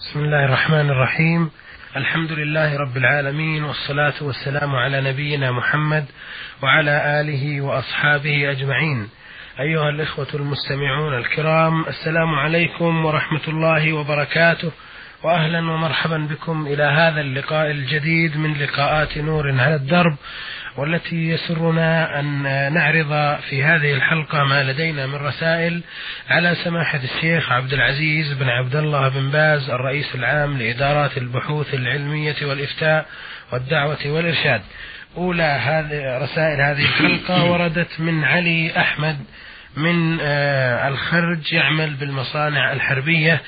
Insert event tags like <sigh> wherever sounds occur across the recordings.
بسم الله الرحمن الرحيم. الحمد لله رب العالمين والصلاة والسلام على نبينا محمد وعلى آله وأصحابه أجمعين. أيها الإخوة المستمعون الكرام السلام عليكم ورحمة الله وبركاته. واهلا ومرحبا بكم إلى هذا اللقاء الجديد من لقاءات نور على الدرب والتي يسرنا أن نعرض في هذه الحلقة ما لدينا من رسائل على سماحة الشيخ عبد العزيز بن عبد الله بن باز الرئيس العام لإدارات البحوث العلمية والإفتاء والدعوة والإرشاد. أولى هذه رسائل هذه الحلقة <coughs> وردت من علي أحمد من آه، الخرج يعمل بالمصانع الحربية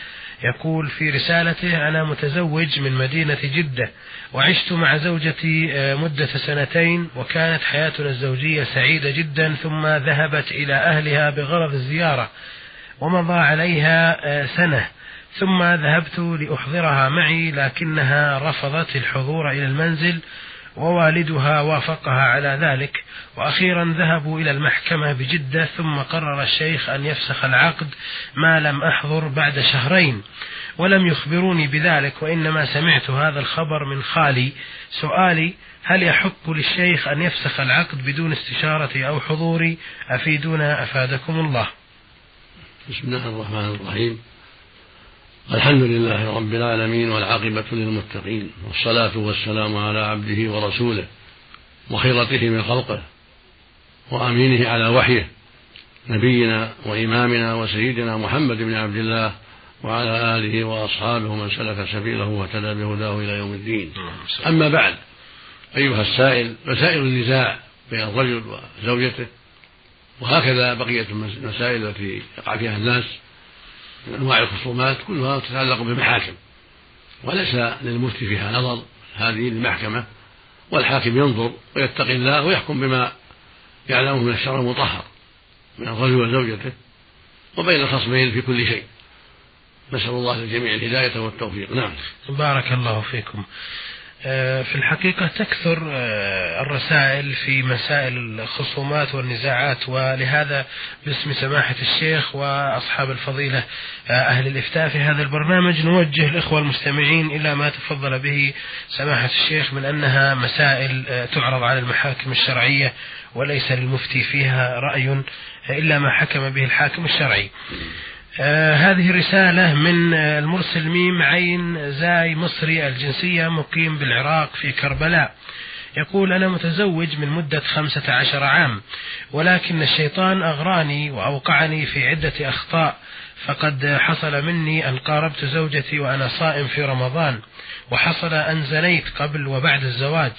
يقول في رسالته أنا متزوج من مدينة جدة وعشت مع زوجتي آه، مدة سنتين وكانت حياتنا الزوجية سعيدة جدا ثم ذهبت إلى أهلها بغرض الزيارة ومضى عليها آه، سنة ثم ذهبت لأحضرها معي لكنها رفضت الحضور إلى المنزل ووالدها وافقها على ذلك وأخيرا ذهبوا إلى المحكمة بجدة ثم قرر الشيخ أن يفسخ العقد ما لم أحضر بعد شهرين. ولم يخبروني بذلك وإنما سمعت هذا الخبر من خالي. سؤالي هل يحق للشيخ أن يفسخ العقد بدون استشارتي أو حضوري؟ أفيدونا أفادكم الله. بسم الله الرحمن الرحيم. الحمد لله رب العالمين والعاقبة للمتقين والصلاة والسلام على عبده ورسوله وخيرته من خلقه وأمينه على وحيه نبينا وإمامنا وسيدنا محمد بن عبد الله وعلى آله وأصحابه من سلك سبيله واهتدى بهداه إلى يوم الدين. أما بعد أيها السائل مسائل النزاع بين الرجل وزوجته وهكذا بقية المسائل التي يقع فيها الناس. من أنواع الخصومات كلها تتعلق بالمحاكم. وليس للمفتي فيها نظر هذه المحكمة والحاكم ينظر ويتقي الله ويحكم بما يعلمه من الشرع المطهر من الرجل وزوجته وبين الخصمين في كل شيء. نسأل الله للجميع الهداية والتوفيق. نعم. بارك الله فيكم. في الحقيقة تكثر آه، الرسائل في مسائل الخصومات والنزاعات ولهذا باسم سماحة الشيخ وأصحاب الفضيلة آه، أهل الإفتاء في هذا البرنامج نوجه الإخوة المستمعين إلى ما تفضل به سماحة الشيخ من أنها مسائل تعرض على المحاكم الشرعية وليس للمفتي فيها رأي إلا ما حكم به الحاكم الشرعي. آه هذه رسالة من آه المرسل ميم عين زاي مصري الجنسية مقيم بالعراق في كربلاء. يقول أنا متزوج من مدة خمسة عشر عام ولكن الشيطان أغراني وأوقعني في عدة أخطاء فقد حصل مني أن قاربت زوجتي وأنا صائم في رمضان وحصل أن زنيت قبل وبعد الزواج.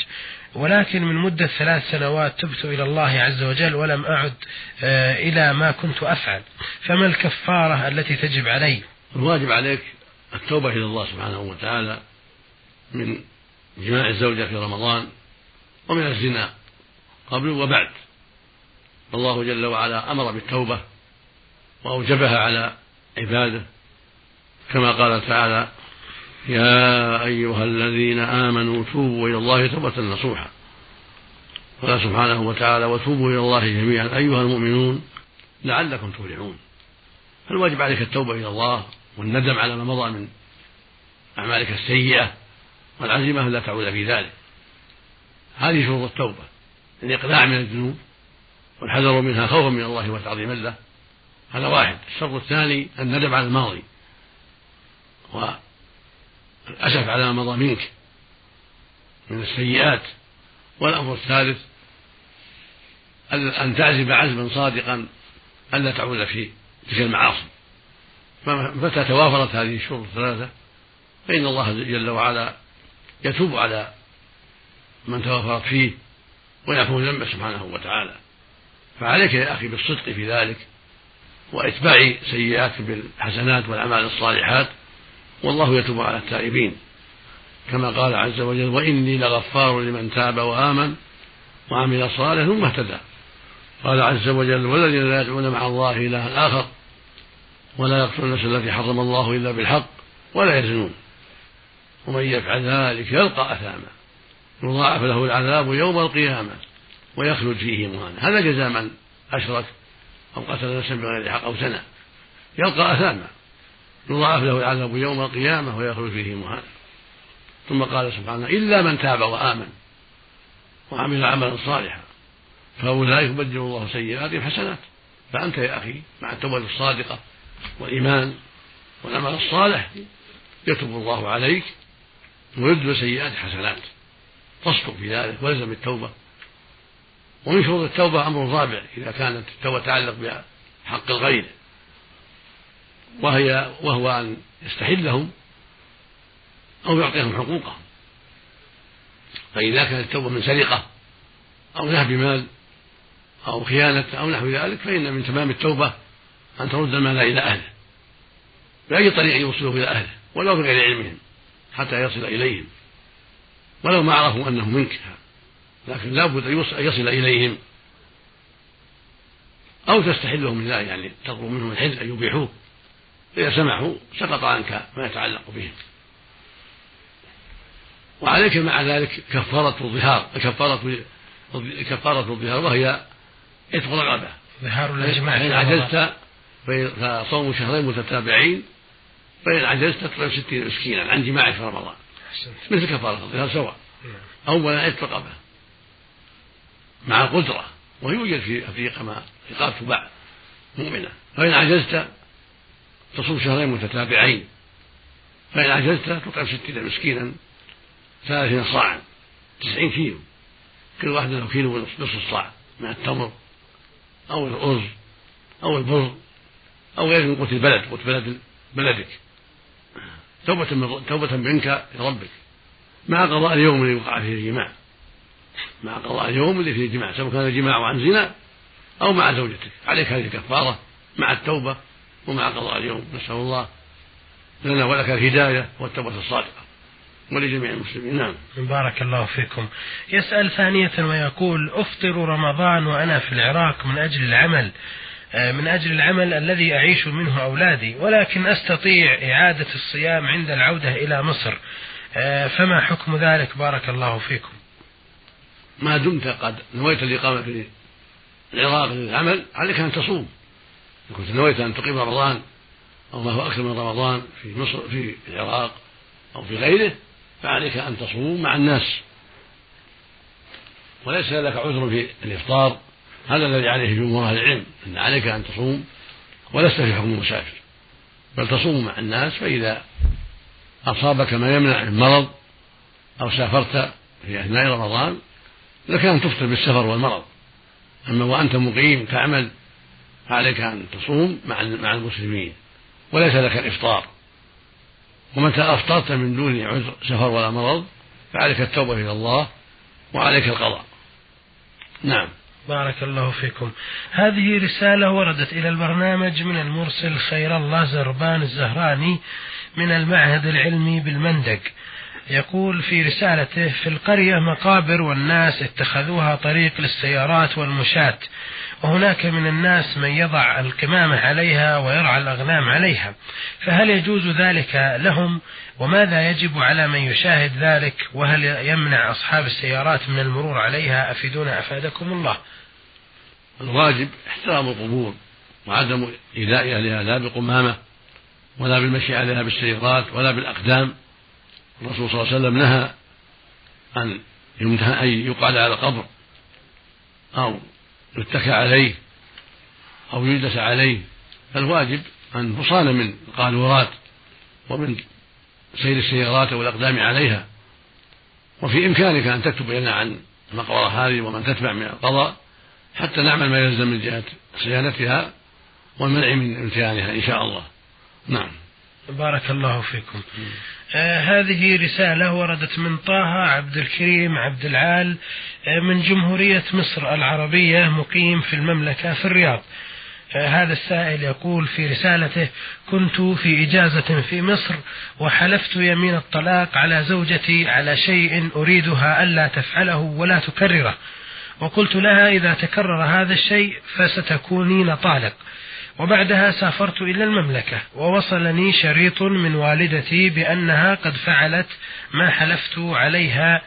ولكن من مدة ثلاث سنوات تبت إلى الله عز وجل ولم أعد آه، إلى ما كنت أفعل. فما الكفارة التي تجب علي؟ الواجب عليك التوبة إلى الله سبحانه وتعالى من جماع الزوجة في رمضان ومن الزنا قبل وبعد. الله جل وعلا أمر بالتوبة وأوجبها على عباده. كما قال تعالى يا أيها الذين آمنوا توبوا إلى الله توبة نصوحا. قال سبحانه وتعالى وتوبوا إلى الله جميعا أيها المؤمنون لعلكم تفلحون. فالواجب عليك التوبة إلى الله والندم على ما مضى من أعمالك السيئة والعزيمة لا تعود في ذلك. هذه شروط التوبة الإقلاع من الذنوب والحذر منها خوفا من الله وتعظيما له. هذا واحد. الشرط الثاني الندم على الماضي. الأسف على ما مضى منك من السيئات. والأمر الثالث أن تعزم عزما صادقا ألا تعود في تلك المعاصي. متى توافرت هذه الشروط الثلاثة؟ فإن الله جل وعلا يتوب على من توافرت فيه ويعفو ذنبه سبحانه وتعالى. فعليك يا أخي بالصدق في ذلك وإتباع سيئاتك بالحسنات والأعمال الصالحات والله يتوب على التائبين. كما قال عز وجل وإني لغفار لمن تاب وآمن وعمل صالحا ثم اهتدى. قال عز وجل والذين لا يدعون مع الله إلها آخر ولا يقتلون النفس التي حرم الله إلا بالحق ولا يزنون. ومن يفعل ذلك يلقى أثاما. يضاعف له العذاب يوم القيامة ويخلد فيه مهانا. هذا جزاء من أشرك أو قتل نفسا بغير حق أو سنة. يلقى أثاما. يضاعف له العذاب يوم القيامة ويخلد فيه مهانا ثم قال سبحانه إلا من تاب وآمن وعمل عملا صالحا فأولئك يبدل الله سيئاتهم حسنات. فأنت يا أخي مع التوبة الصادقة والإيمان والعمل الصالح يتوب الله عليك ويبدل سيئات حسنات. تصدق في ذلك وإلزم التوبة. ومن شروط التوبة أمر رابع إذا كانت التوبة تتعلق بحق الغير. وهي وهو أن يستحلهم أو يعطيهم حقوقهم. فإذا كانت التوبة من سرقة أو نهب مال أو خيانة أو نحو ذلك فإن من تمام التوبة أن ترد المال إلى أهله. بأي طريق يوصله إلى أهله؟ ولو بغير علمهم حتى يصل إليهم. ولو ما عرفوا أنه منك لكن لا بد أن يصل إليهم. أو تستحله من ذلك يعني تطلب منهم الحل أن يبيحوه إذا سمحوا سقط عنك ما يتعلق بهم. وعليك مع ذلك كفارة الظهار كفارة كفارة الظهار وهي عتق رقبة ظهار الإجماع فإن عجزت فصوم شهرين متتابعين فإن عجزت تطعم ستين مسكينا عن جماع في رمضان. مثل كفارة الظهار سواء. نعم. أولا عتق رقبة مع القدرة ويوجد في أفريقيا ما رقاب تباع مؤمنة. فإن عجزت تصوم شهرين متتابعين. فإن عجزت تطعم ستين مسكينا ثلاثين صاعا تسعين كيلو. كل واحد له كيلو ونصف الصاع من التمر أو الأرز أو البر أو غير من قوت البلد قوت بلد بلدك. توبة من توبة منك لربك مع قضاء اليوم الذي وقع فيه الجماع. مع قضاء اليوم الذي فيه الجماع سواء كان الجماع عن زنا أو مع زوجتك. عليك هذه الكفارة مع التوبة ومع قضاء اليوم نسأل الله لنا ولك الهداية والتوبة الصادقة ولجميع المسلمين. نعم. بارك الله فيكم. يسأل ثانية ويقول أفطر رمضان وأنا في العراق من أجل العمل. آه، من أجل العمل الذي أعيش منه أولادي ولكن أستطيع إعادة الصيام عند العودة إلى مصر. آه، فما حكم ذلك؟ بارك الله فيكم. ما دمت قد نويت الإقامة في العراق للعمل عليك أن تصوم. إن كنت نويت أن تقيم رمضان أو ما هو أكثر من رمضان في مصر في العراق أو في غيره فعليك أن تصوم مع الناس. وليس لك عذر في الإفطار. هذا الذي عليه جمهور أهل العلم أن عليك أن تصوم ولست في حكم المسافر. بل تصوم مع الناس فإذا أصابك ما يمنع من مرض أو سافرت في أثناء رمضان لك أن تفطر بالسفر والمرض. أما وأنت مقيم تعمل فعليك أن تصوم مع مع المسلمين وليس لك الإفطار. ومتى أفطرت من دون عذر سفر ولا مرض فعليك التوبة إلى الله وعليك القضاء. نعم. بارك الله فيكم. هذه رسالة وردت إلى البرنامج من المرسل خير الله زربان الزهراني من المعهد العلمي بالمندق. يقول في رسالته في القرية مقابر والناس اتخذوها طريق للسيارات والمشاة. وهناك من الناس من يضع القمامة عليها ويرعى الأغنام عليها. فهل يجوز ذلك لهم؟ وماذا يجب على من يشاهد ذلك؟ وهل يمنع أصحاب السيارات من المرور عليها؟ أفيدونا أفادكم الله. الواجب احترام القبور وعدم إيذاء أهلها لا بقمامة ولا بالمشي عليها بالسيارات ولا بالأقدام. الرسول صلى الله عليه وسلم نهى أن يقعد على القبر أو يتكى عليه أو يجلس عليه. فالواجب أن تصان من القاذورات ومن سير السيارات والأقدام عليها. وفي إمكانك أن تكتب لنا عن المقبرة هذه ومن تتبع من القضاء حتى نعمل ما يلزم من جهة صيانتها والمنع من امتهانها إن شاء الله. نعم. بارك الله فيكم. آه هذه رسالة وردت من طه عبد الكريم عبد العال آه من جمهورية مصر العربية مقيم في المملكة في الرياض. آه هذا السائل يقول في رسالته كنت في إجازة في مصر وحلفت يمين الطلاق على زوجتي على شيء أريدها ألا تفعله ولا تكرره. وقلت لها إذا تكرر هذا الشيء فستكونين طالق. وبعدها سافرت إلى المملكة ووصلني شريط من والدتي بأنها قد فعلت ما حلفت عليها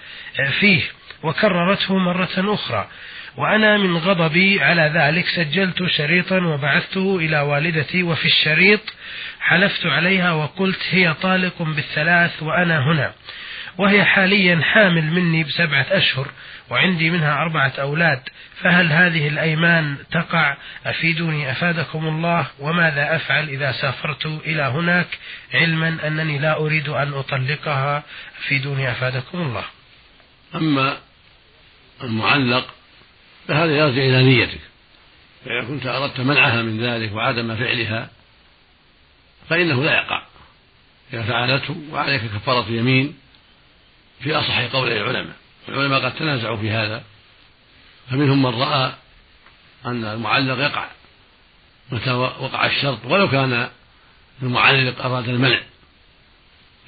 فيه وكررته مرة أخرى. وأنا من غضبي على ذلك سجلت شريطا وبعثته إلى والدتي وفي الشريط حلفت عليها وقلت هي طالق بالثلاث وأنا هنا وهي حاليا حامل مني بسبعة أشهر. وعندي منها أربعة أولاد فهل هذه الأيمان تقع؟ أفيدوني أفادكم الله وماذا أفعل إذا سافرت إلى هناك؟ علما أنني لا أريد أن أطلقها. أفيدوني أفادكم الله. أما المعلق فهذا يرجع إلى نيتك. فإذا كنت أردت منعها من ذلك وعدم فعلها فإنه لا يقع. إذا فعلته وعليك كفارة يمين في أصح قول العلماء. العلماء قد تنازعوا في هذا. فمنهم من رأى أن المعلق يقع متى وقع الشرط ولو كان المعلق أراد المنع.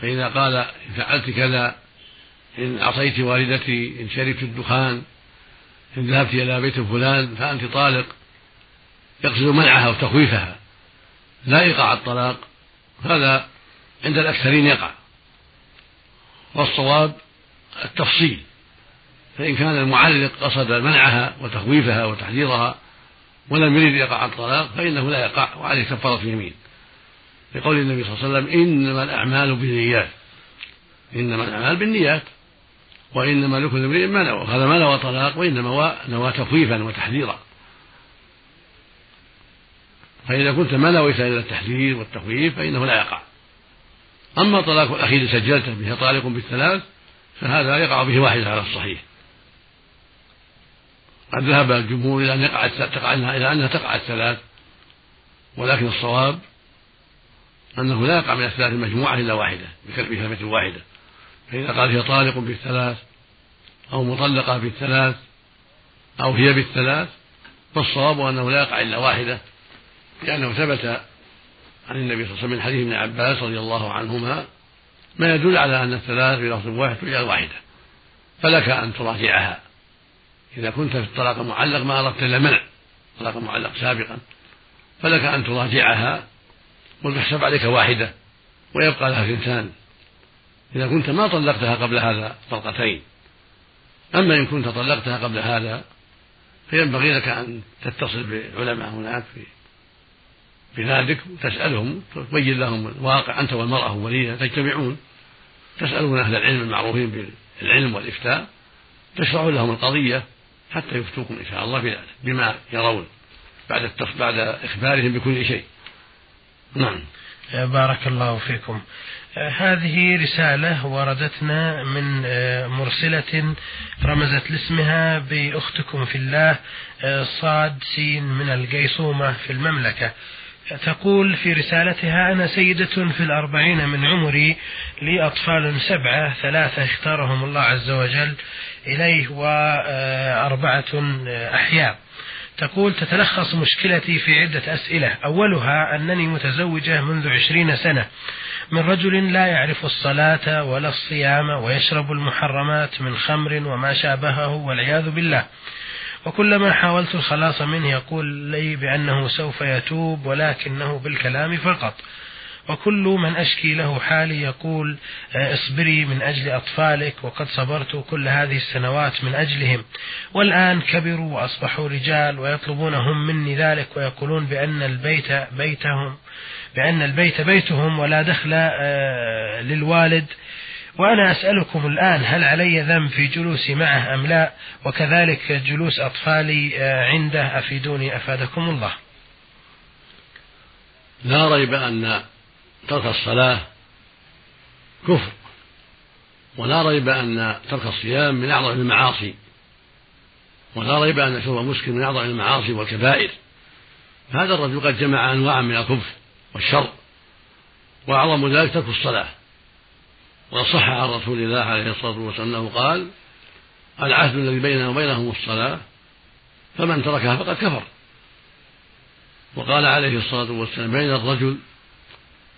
فإذا قال إن فعلت كذا إن عصيت والدتي إن شربت الدخان إن ذهبت إلى بيت فلان فأنت طالق يقصد منعها وتخويفها. لا يقع الطلاق هذا عند الأكثرين يقع. والصواب التفصيل. فإن كان المعلق قصد منعها وتخويفها وتحذيرها ولم يرد يقع الطلاق فإنه لا يقع وعليه كفارة يمين لقول النبي صلى الله عليه وسلم إنما الأعمال بالنيات. إنما الأعمال بالنيات. وإنما لكل امرئ ما نوى. هذا ما نوى طلاق وإنما نوى تخويفا وتحذيرا. فإذا كنت ما نويت إلا التحذير والتخويف فإنه لا يقع. أما طلاق الأخير سجلته به طالق بالثلاث فهذا يقع به واحدة على الصحيح. قد ذهب الجمهور إلى أن يقع تقع إلى أنها تقع الثلاث ولكن الصواب أنه لا يقع من الثلاث المجموعة إلا واحدة بكلمة واحدة فإذا قال هي طالق بالثلاث أو مطلقة بالثلاث أو هي بالثلاث فالصواب أنه لا يقع إلا واحدة لأنه ثبت عن النبي صلى الله عليه وسلم من حديث ابن عباس رضي الله عنهما ما يدل على أن الثلاث بلفظ واحد تجعل واحدة فلك أن تراجعها. إذا كنت في الطلاق معلق ما أردت إلا منع طلاق معلق سابقا فلك أن تراجعها ولتحسب عليك واحدة ويبقى لها ثنتان إذا كنت ما طلقتها قبل هذا طلقتين أما إن كنت طلقتها قبل هذا فينبغي لك أن تتصل بعلماء هناك في بذلك وتسألهم تبين لهم الواقع أنت والمرأة وليها تجتمعون تسألون أهل العلم المعروفين بالعلم والإفتاء تشرحون لهم القضية حتى يفتوكم إن شاء الله بما يرون بعد بعد إخبارهم بكل شيء. نعم. بارك الله فيكم. هذه رسالة وردتنا من مرسلة رمزت لاسمها بأختكم في الله صاد سين من القيصومة في المملكة. تقول في رسالتها أنا سيدة في الأربعين من عمري لي أطفال سبعة ثلاثة اختارهم الله عز وجل إليه وأربعة أحياء. تقول تتلخص مشكلتي في عدة أسئلة. أولها أنني متزوجة منذ عشرين سنة. من رجل لا يعرف الصلاة ولا الصيام ويشرب المحرمات من خمر وما شابهه والعياذ بالله. وكلما حاولت الخلاص منه يقول لي بأنه سوف يتوب ولكنه بالكلام فقط. وكل من أشكي له حالي يقول آه، اصبري من أجل أطفالك وقد صبرت كل هذه السنوات من أجلهم. والآن كبروا وأصبحوا رجال ويطلبون هم مني ذلك ويقولون بأن البيت بيتهم بأن البيت بيتهم ولا دخل آه، للوالد. وأنا أسألكم الآن هل علي ذنب في جلوسي معه أم لا؟ وكذلك جلوس أطفالي آه، عنده أفيدوني أفادكم الله. لا ريب أن ترك الصلاة كفر. ولا ريب أن ترك الصيام من أعظم المعاصي. ولا ريب أن شرب المسكر من أعظم المعاصي والكبائر. هذا الرجل قد جمع أنواعا من الكفر والشر وأعظم ذلك ترك الصلاة. وصح عن رسول الله عليه الصلاة والسلام أنه قال العهد الذي بيننا وبينهم الصلاة فمن تركها فقد كفر. وقال عليه الصلاة والسلام بين الرجل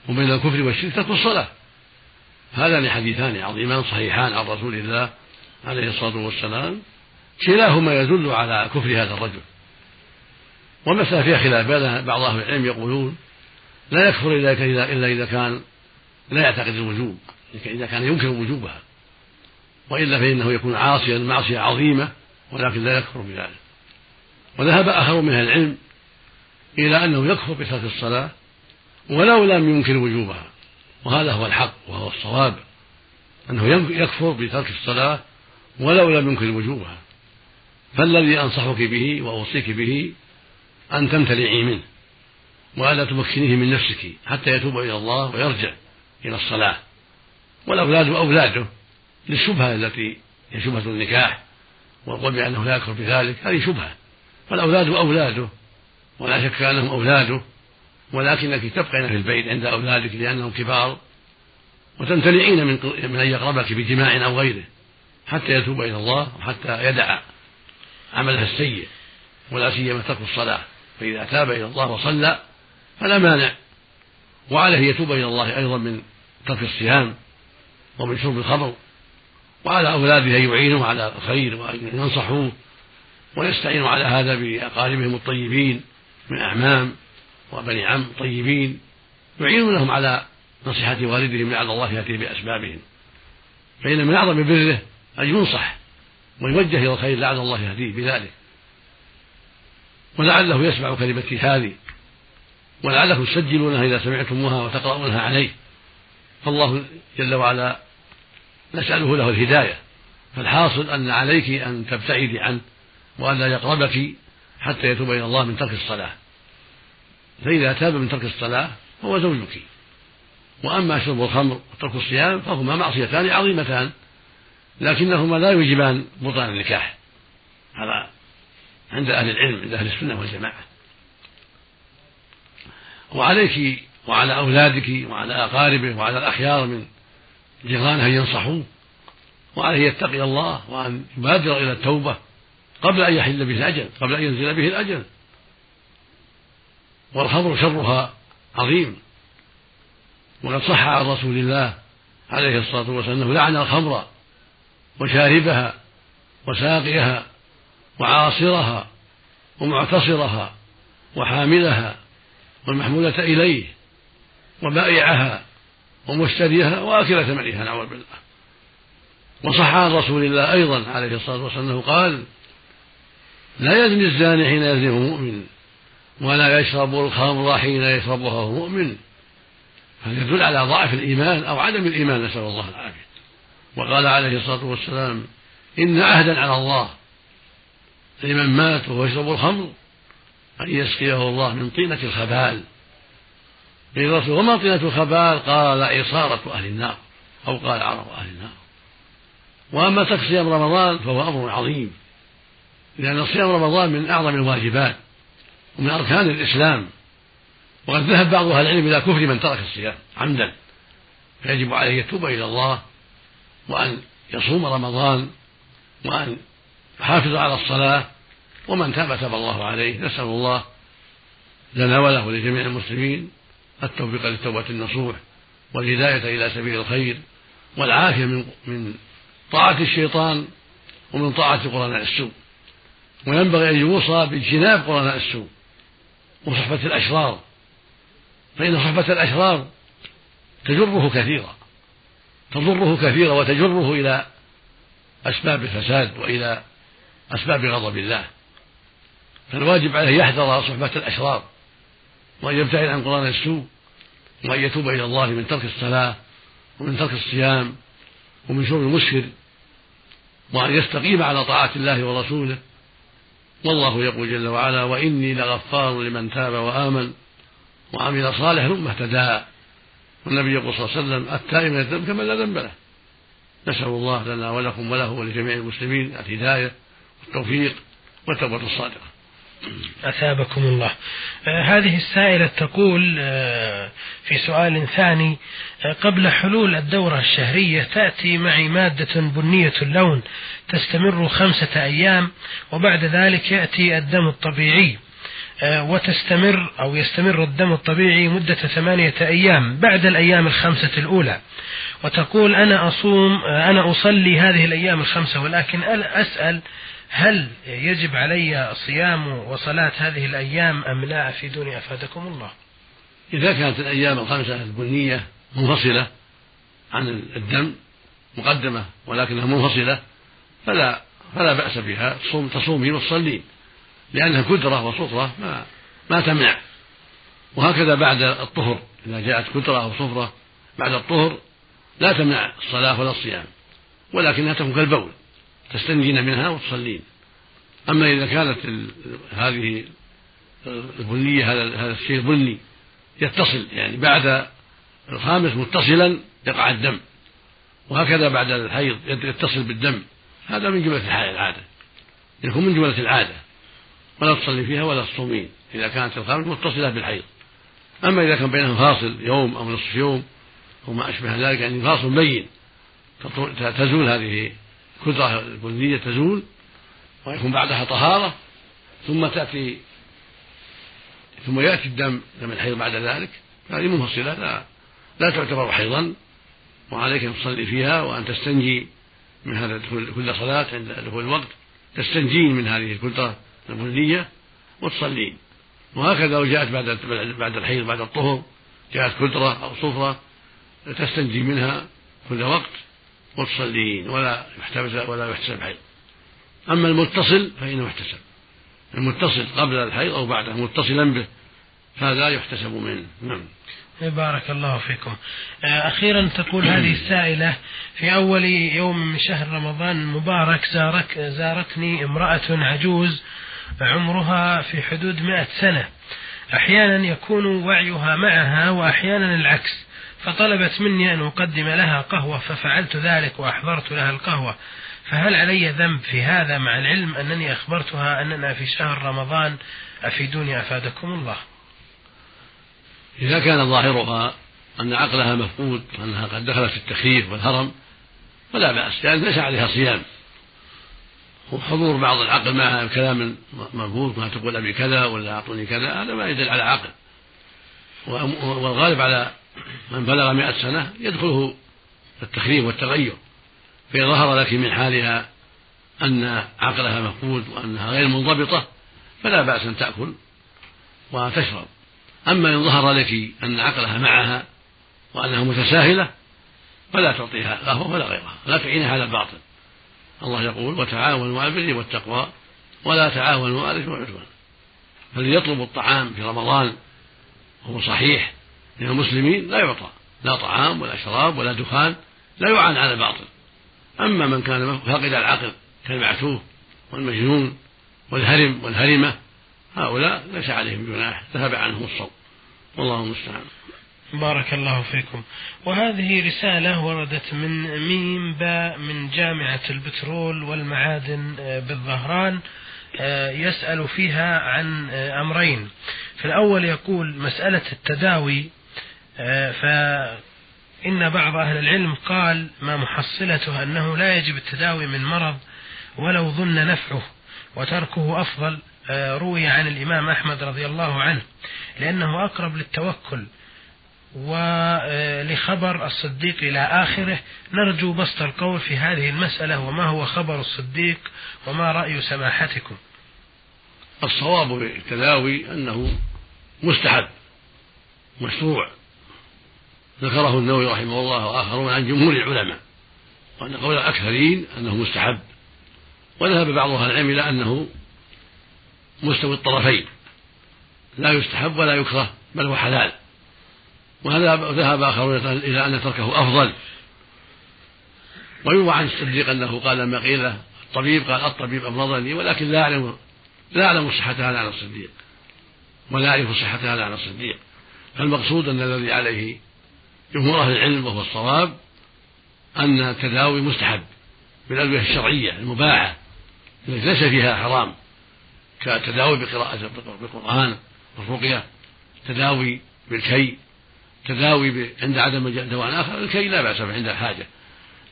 وبين الكفر والشرك ترك الصلاة. هذان حديثان عظيمان صحيحان عن رسول الله عليه الصلاة والسلام. كلاهما يدل على كفر هذا الرجل. والمسألة فيها خلاف بعض أهل العلم يقولون لا يكفر إلا إذا كان لا يعتقد الوجوب إذا كان ينكر وجوبها. وإلا فإنه يكون عاصيا معصية عظيمة ولكن لا يكفر بذلك. وذهب آخر من أهل العلم إلى أنه يكفر بترك الصلاة ولو لم ينكر وجوبها. وهذا هو الحق وهو الصواب أنه يكفر بترك الصلاة ولو لم ينكر وجوبها. فالذي أنصحك به وأوصيك به أن تمتلئي منه وألا تمكنيه من نفسك حتى يتوب إلى الله ويرجع إلى الصلاة. والأولاد أولاده للشبهة التي هي شبهة النكاح والقول بأنه لا يكفر بذلك هذه شبهة. فالأولاد أولاده ولا شك أنهم أولاده ولكنك تبقين في البيت عند أولادك لأنهم كبار وتمتنعين من من أن يقربك بجماع أو غيره حتى يتوب إلى الله وحتى يدع عمله السيء ولا سيما ترك الصلاة. فإذا تاب إلى الله وصلى فلا مانع. وعليه يتوب إلى الله أيضا من ترك الصيام ومن شرب الخمر. وعلى أولاده أن يعينوا على الخير وأن ينصحوه ويستعينوا على هذا بأقاربهم الطيبين من أعمام وبني عم طيبين يعينونهم على نصيحة والدهم لعل الله يأتي بأسبابهم. فإن من أعظم بره أن ينصح ويوجه إلى الخير لعل الله يهديه بذلك. ولعله يسمع كلمتي هذه. ولعلكم تسجلونها إذا سمعتموها وتقرؤونها عليه. فالله جل وعلا نسأله له الهداية. فالحاصل أن عليك أن تبتعدي عنه وأن لا يقربك حتى يتوب إلى الله من ترك الصلاة. فإذا تاب من ترك الصلاة فهو زوجك. وأما شرب الخمر وترك الصيام فهما معصيتان عظيمتان لكنهما لا يوجبان بطلان النكاح. هذا عند أهل العلم عند أهل السنة والجماعة. وعليك وعلى أولادك وعلى أقاربه وعلى الأخيار من جيرانه أن ينصحوه وعليه يتقي الله وأن يبادر إلى التوبة قبل أن يحل به الأجل قبل أن ينزل به الأجل. والخمر شرها عظيم. وقد صح عن رسول الله عليه الصلاة والسلام أنه لعن الخمر وشاربها وساقيها وعاصرها ومعتصرها وحاملها والمحمولة إليه وبائعها ومشتريها وآكل ثمنها نعوذ بالله. وصح عن رسول الله أيضا عليه الصلاة والسلام أنه قال لا يزني الزاني حين يزني مؤمن ولا يشرب الخمر حين يشربها وهو مؤمن. هذا يدل على ضعف الإيمان أو عدم الإيمان نسأل الله العافية. وقال عليه الصلاة والسلام إن عهدا على الله لمن مات وهو يشرب الخمر أن يسقيه الله من طينة الخبال. قيل الرسول وما طينة الخبال؟ قال عصارة أهل النار أو قال عرب أهل النار. وأما ترك صيام رمضان فهو أمر عظيم لأن صيام رمضان من أعظم الواجبات. ومن أركان الإسلام. وقد ذهب بعض أهل العلم إلى كفر من ترك الصيام عمدا فيجب عليه يتوب إلى الله وأن يصوم رمضان وأن يحافظ على الصلاة. ومن تاب تاب الله عليه نسأل الله لنا وله ولجميع المسلمين التوفيق للتوبة النصوح والهداية إلى سبيل الخير والعافية من من طاعة الشيطان ومن طاعة قرناء السوء. وينبغي أن يوصى باجتناب قرناء السوء. وصحبة الأشرار. فإن صحبة الأشرار تجره كثيرا. تضره كثيرا وتجره إلى أسباب الفساد وإلى أسباب غضب الله. فالواجب عليه يحذر صحبة الأشرار وأن يبتعد عن قرآن السوء وأن يتوب إلى الله من ترك الصلاة ومن ترك الصيام ومن شرب المسكر وأن يستقيم على طاعة الله ورسوله والله يقول جل وعلا وإني لغفار لمن تاب وآمن وعمل صالحا ثم اهتدى. والنبي يقول صلى الله عليه وسلم التائب من الذنب كمن لا ذنب له. نسأل الله لنا ولكم وله ولجميع المسلمين الهداية والتوفيق والتوبة الصادقة. أثابكم الله. آه هذه السائلة تقول آه في سؤال ثاني آه قبل حلول الدورة الشهرية تأتي معي مادة بنية اللون تستمر خمسة أيام وبعد ذلك يأتي الدم الطبيعي وتستمر أو يستمر الدم الطبيعي مدة ثمانية أيام بعد الأيام الخمسة الأولى. وتقول أنا أصوم أنا أصلي هذه الأيام الخمسة ولكن أسأل هل يجب علي صيام وصلاة هذه الأيام أم لا أفيدوني أفادكم الله؟ إذا كانت الأيام الخمسة البنية منفصلة عن الدم مقدمة ولكنها منفصلة فلا فلا بأس بها. تصوم تصومين وتصلين لأنها كدرة وصفرة ما ما تمنع. وهكذا بعد الطهر إذا جاءت كدرة أو صفرة بعد الطهر لا تمنع الصلاة ولا الصيام ولكنها تكون كالبول. تستنجين منها وتصلين. أما إذا كانت هذه البنية هذا هذا الشيء البني يتصل يعني بعد الخامس متصلا يقع الدم. وهكذا بعد الحيض يتصل بالدم. هذا من جملة العادة. يكون من جملة العادة. ولا تصلي فيها ولا تصومين. إذا كانت الخامس متصلة بالحيض. أما إذا كان بينهم فاصل يوم أو نصف يوم أو ما أشبه ذلك يعني فاصل بين تزول هذه الكدرة البنية تزول ويكون بعدها طهارة ثم تأتي ثم يأتي الدم دم الحيض بعد ذلك. هذه منفصلة لا لا تعتبر حيضا وعليك أن تصلي فيها وأن تستنجي من هذا كل صلاة عند دخول الوقت تستنجين من هذه الكدرة البنية وتصلين وهكذا لو جاءت بعد بعد الحيض بعد الطهر جاءت كدرة أو صفرة تستنجي منها كل وقت. وتصلين ولا يحتبس ولا يحتسب حيض أما المتصل فإنه يحتسب المتصل قبل الحيض أو بعده متصلا به فهذا يحتسب منه. نعم. بارك الله فيكم. آه، أخيرا تقول هذه <clears throat> السائلة في أول يوم من شهر رمضان المبارك زارك زارتني امرأة عجوز عمرها في حدود مئة سنة. أحيانا يكون وعيها معها وأحيانا العكس. فطلبت مني أن أقدم لها قهوة ففعلت ذلك وأحضرت لها القهوة. فهل علي ذنب في هذا مع العلم أنني أخبرتها أننا في شهر رمضان؟ أفيدوني أفادكم الله. إذا كان ظاهرها أن عقلها مفقود وأنها قد دخلت في التخييف والهرم فلا بأس لأن ليس عليها صيام. وحضور بعض العقل معها كلام مفقود ما تقول أبي كذا ولا أعطوني كذا هذا ما يدل على عقل. والغالب على من بلغ مئة سنة يدخله التخريب والتغير فإن ظهر لك من حالها أن عقلها مفقود وأنها غير منضبطة فلا بأس أن تأكل وتشرب. أما إن ظهر لك أن عقلها معها وأنها متساهلة فلا تعطيها قهوة ولا غيرها لا تعينها على الباطل. الله يقول وتعاونوا على البر والتقوى ولا تعاونوا على الإثم والعدوان فليطلب الطعام في رمضان وهو صحيح من المسلمين لا يعطى لا طعام ولا شراب ولا دخان لا يعان على الباطل. أما من كان فاقد العقل كالمعتوه والمجنون والهرم والهرمة هؤلاء ليس عليهم جناح ذهب عنهم الصوم. والله المستعان. بارك الله فيكم. وهذه رسالة وردت من ميم باء من جامعة البترول والمعادن آه، بالظهران آه، يسأل فيها عن آه، أمرين. في الأول يقول مسألة التداوي فإن بعض أهل العلم قال ما محصلته أنه لا يجب التداوي من مرض ولو ظن نفعه وتركه أفضل روي عن الإمام أحمد رضي الله عنه لأنه أقرب للتوكل. ولخبر الصديق إلى آخره. نرجو بسط القول في هذه المسألة وما هو خبر الصديق وما رأي سماحتكم. الصواب في التداوي أنه مستحب مشروع. ذكره النووي رحمه الله وآخرون عن جمهور العلماء وأن قول الأكثرين أنه مستحب وذهب بعض أهل العلم إلى أنه مستوي الطرفين لا يستحب ولا يكره بل هو حلال. وذهب آخرون إلى أن تركه أفضل. ويروى عن الصديق أنه قال لما قيل الطبيب قال الطبيب أمرضني ولكن لا أعلم لا أعلم صحة هذا عن الصديق ولا أعرف صحة هذا عن الصديق فالمقصود أن الذي عليه جمهور أهل العلم وهو الصواب أن التداوي مستحب بالأدوية الشرعية المباحة التي ليس فيها حرام كالتداوي بقراءة القرآن والرقية تداوي بالكي تداوي عند عدم دواء آخر الكي لا بأس عند الحاجة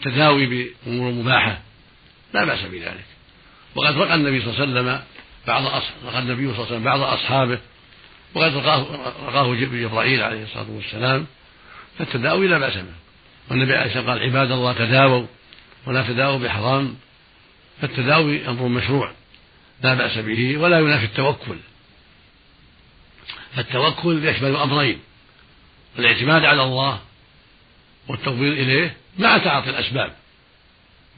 تداوي بأمور مباحة لا بأس بذلك. وقد رقى النبي صلى الله عليه وسلم بعض رقى النبي صلى الله عليه وسلم بعض أصحابه وقد رقاه رقاه جبرائيل عليه الصلاة والسلام فالتداوي لا بأس به. والنبي عليه الصلاة والسلام قال عباد الله تداووا ولا تداووا بحرام. فالتداوي أمر مشروع لا بأس به ولا ينافي التوكل. فالتوكل يشمل أمرين الاعتماد على الله والتفويض إليه مع تعاطي الأسباب.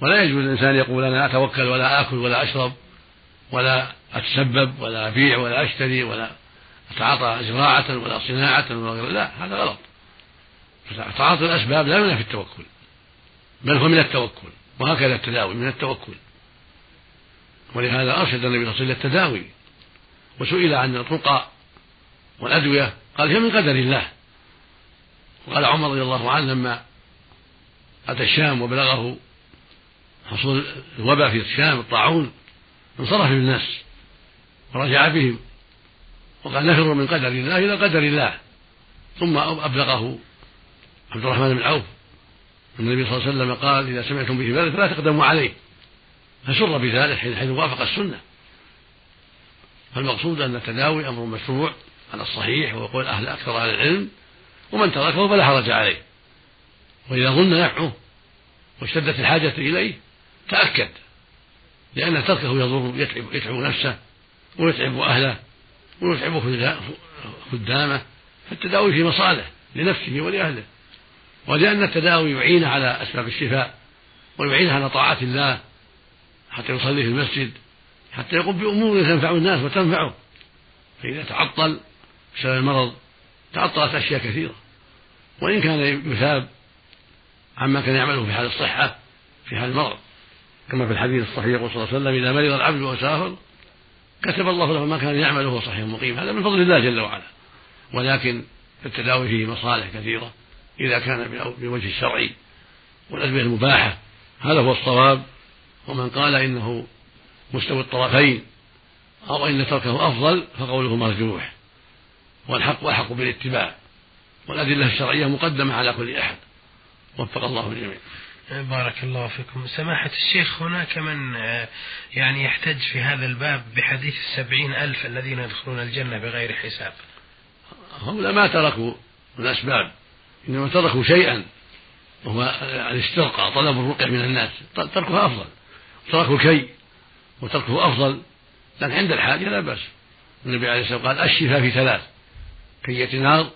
ولا يجوز الإنسان يقول أنا أتوكل ولا آكل ولا أشرب ولا أتسبب ولا أبيع ولا أشتري ولا أتعاطى زراعة ولا صناعة ولا غير لا هذا غلط. فتعاطي الأسباب لا ينافي التوكل بل هو من التوكل وهكذا التداوي من التوكل. ولهذا أرشد النبي صلى الله عليه وسلم التداوي وسئل عن الرقى والأدوية قال هي من قدر الله. وقال عمر رضي الله عنه لما أتى الشام وبلغه حصول الوباء في الشام الطاعون انصرف بالناس ورجع بهم وقال نفر من قدر الله إلى قدر الله ثم أبلغه عبد الرحمن بن عوف. النبي صلى الله عليه وسلم قال إذا سمعتم به بلد فلا تقدموا عليه. فسر بذلك حيث وافق السنة. فالمقصود أن التداوي أمر مشروع على الصحيح ويقول أهل أكثر أهل العلم ومن تركه فلا حرج عليه. وإذا ظن نفعه واشتدت الحاجة إليه تأكد لأن تركه يضر يتعب, يتعب نفسه ويتعب أهله ويتعب خدامه. فالتداوي في مصالح لنفسه ولأهله. ولأن التداوي يعين على أسباب الشفاء ويعينه على طاعة الله حتى يصلي في المسجد حتى يقوم بأمور تنفع الناس وتنفعه. فإذا تعطل بسبب المرض تعطلت أشياء كثيرة. وإن كان يثاب عما كان يعمله في حال الصحة في حال المرض. كما في الحديث الصحيح يقول صلى الله عليه وسلم إذا مرض العبد وسافر كتب الله له ما كان يعمله صحيح مقيم. هذا من فضل الله جل وعلا. ولكن التداوي فيه مصالح كثيرة. إذا كان بوجه الشرعي والأدوية المباحة. هذا هو الصواب. ومن قال إنه مستوي الطرفين أو إن تركه أفضل فقوله مرجوح. والحق أحق بالاتباع. والأدلة الشرعية مقدمة على كل أحد. وفق الله الجميع. بارك الله فيكم. سماحة الشيخ هناك من آه، يعني يحتج في هذا الباب بحديث السبعين ألف الذين يدخلون الجنة بغير حساب. هؤلاء ما تركوا الأسباب إنما تركوا شيئا وهو الاسترقاء طلب الرقية من الناس تركها أفضل. تركوا الكي وتركه أفضل لكن عند الحاجة لا بأس. النبي عليه الصلاة والسلام قال الشفاء في ثلاث كية نار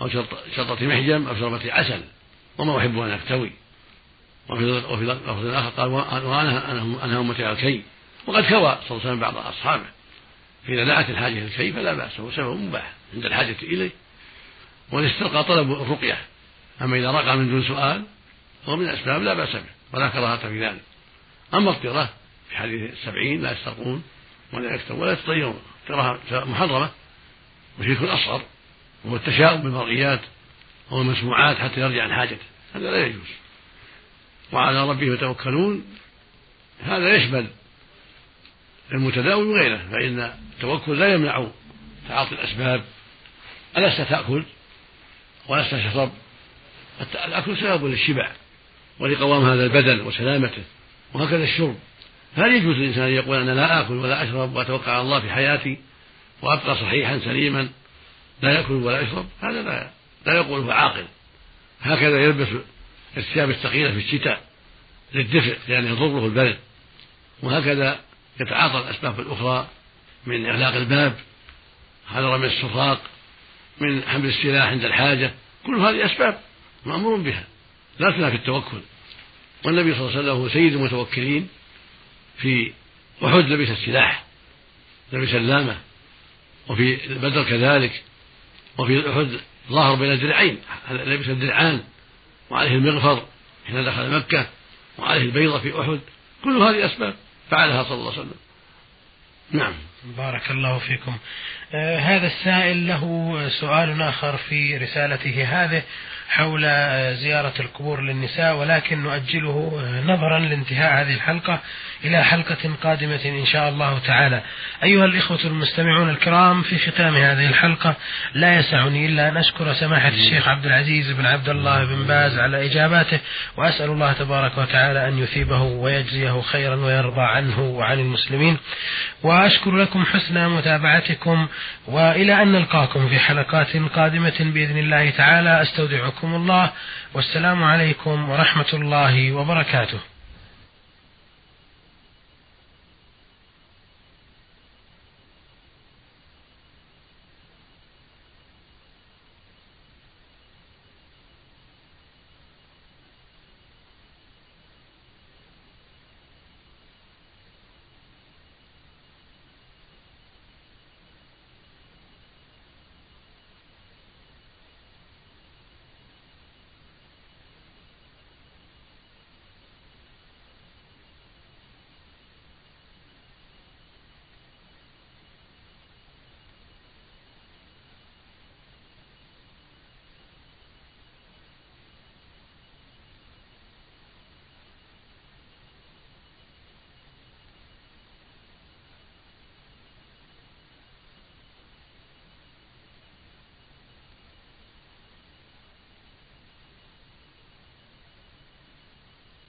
أو شرطة محجم أو شربة عسل وما أحب أن أكتوي وفي وفي لفظ آخر قال وأنا أنا أمتي على الكي وقد كوى صلى الله عليه وسلم بعض أصحابه. فإذا دعت الحاجة الكي فلا بأس هو سبب مباح عند الحاجة إليه. والاسترقى طلب الرقية. أما إذا رقى من دون سؤال فهو من الأسباب لا بأس به ولا كراهة في ذلك. أما الطيرة في حديث السبعين لا يسترقون ولا يكتبون ولا يتطيرون كراهة محرمة وشرك أصغر وهو التشاؤم بالمرئيات والمسموعات حتى يرجع عن حاجته. هذا لا يجوز. وعلى ربهم يتوكلون هذا يشمل المتداوي وغيره فإن التوكل لا يمنع تعاطي الأسباب. ألست تأكل؟ ولست تشرب الأكل سبب للشبع ولقوام هذا البدن وسلامته وهكذا الشرب. فهل يجوز للإنسان أن يقول أنا لا آكل ولا أشرب وأتوكل على الله في حياتي وأبقى صحيحا سليما لا يأكل ولا يشرب؟ هذا لا لا يقوله عاقل. هكذا يلبس الثياب الثقيلة في الشتاء للدفء لأن يضره البرد. وهكذا يتعاطى الأسباب الأخرى من إغلاق الباب هذا رمي السراق من حمل السلاح عند الحاجة. كل هذه أسباب مأمور بها. لا تنافي التوكل. والنبي صلى الله عليه وسلم هو سيد المتوكلين في أحد لبس السلاح لبس اللامة وفي بدر كذلك وفي أحد ظهر بين الدرعين لبس الدرعان وعليه المغفر حين دخل مكة وعليه البيضة في أحد. كل هذه أسباب فعلها صلى الله عليه وسلم. نعم. بارك الله فيكم. آه هذا السائل له سؤال آخر في رسالته هذه. حول زيارة القبور للنساء ولكن نؤجله نظرا لانتهاء هذه الحلقة إلى حلقة قادمة إن شاء الله تعالى. أيها الإخوة المستمعون الكرام في ختام هذه الحلقة لا يسعني إلا أن أشكر سماحة الشيخ عبد العزيز بن عبد الله بن باز على إجاباته وأسأل الله تبارك وتعالى أن يثيبه ويجزيه خيرا ويرضى عنه وعن المسلمين. وأشكر لكم حسن متابعتكم وإلى أن نلقاكم في حلقات قادمة بإذن الله تعالى. أستودعكم الله والسلام عليكم ورحمة الله وبركاته.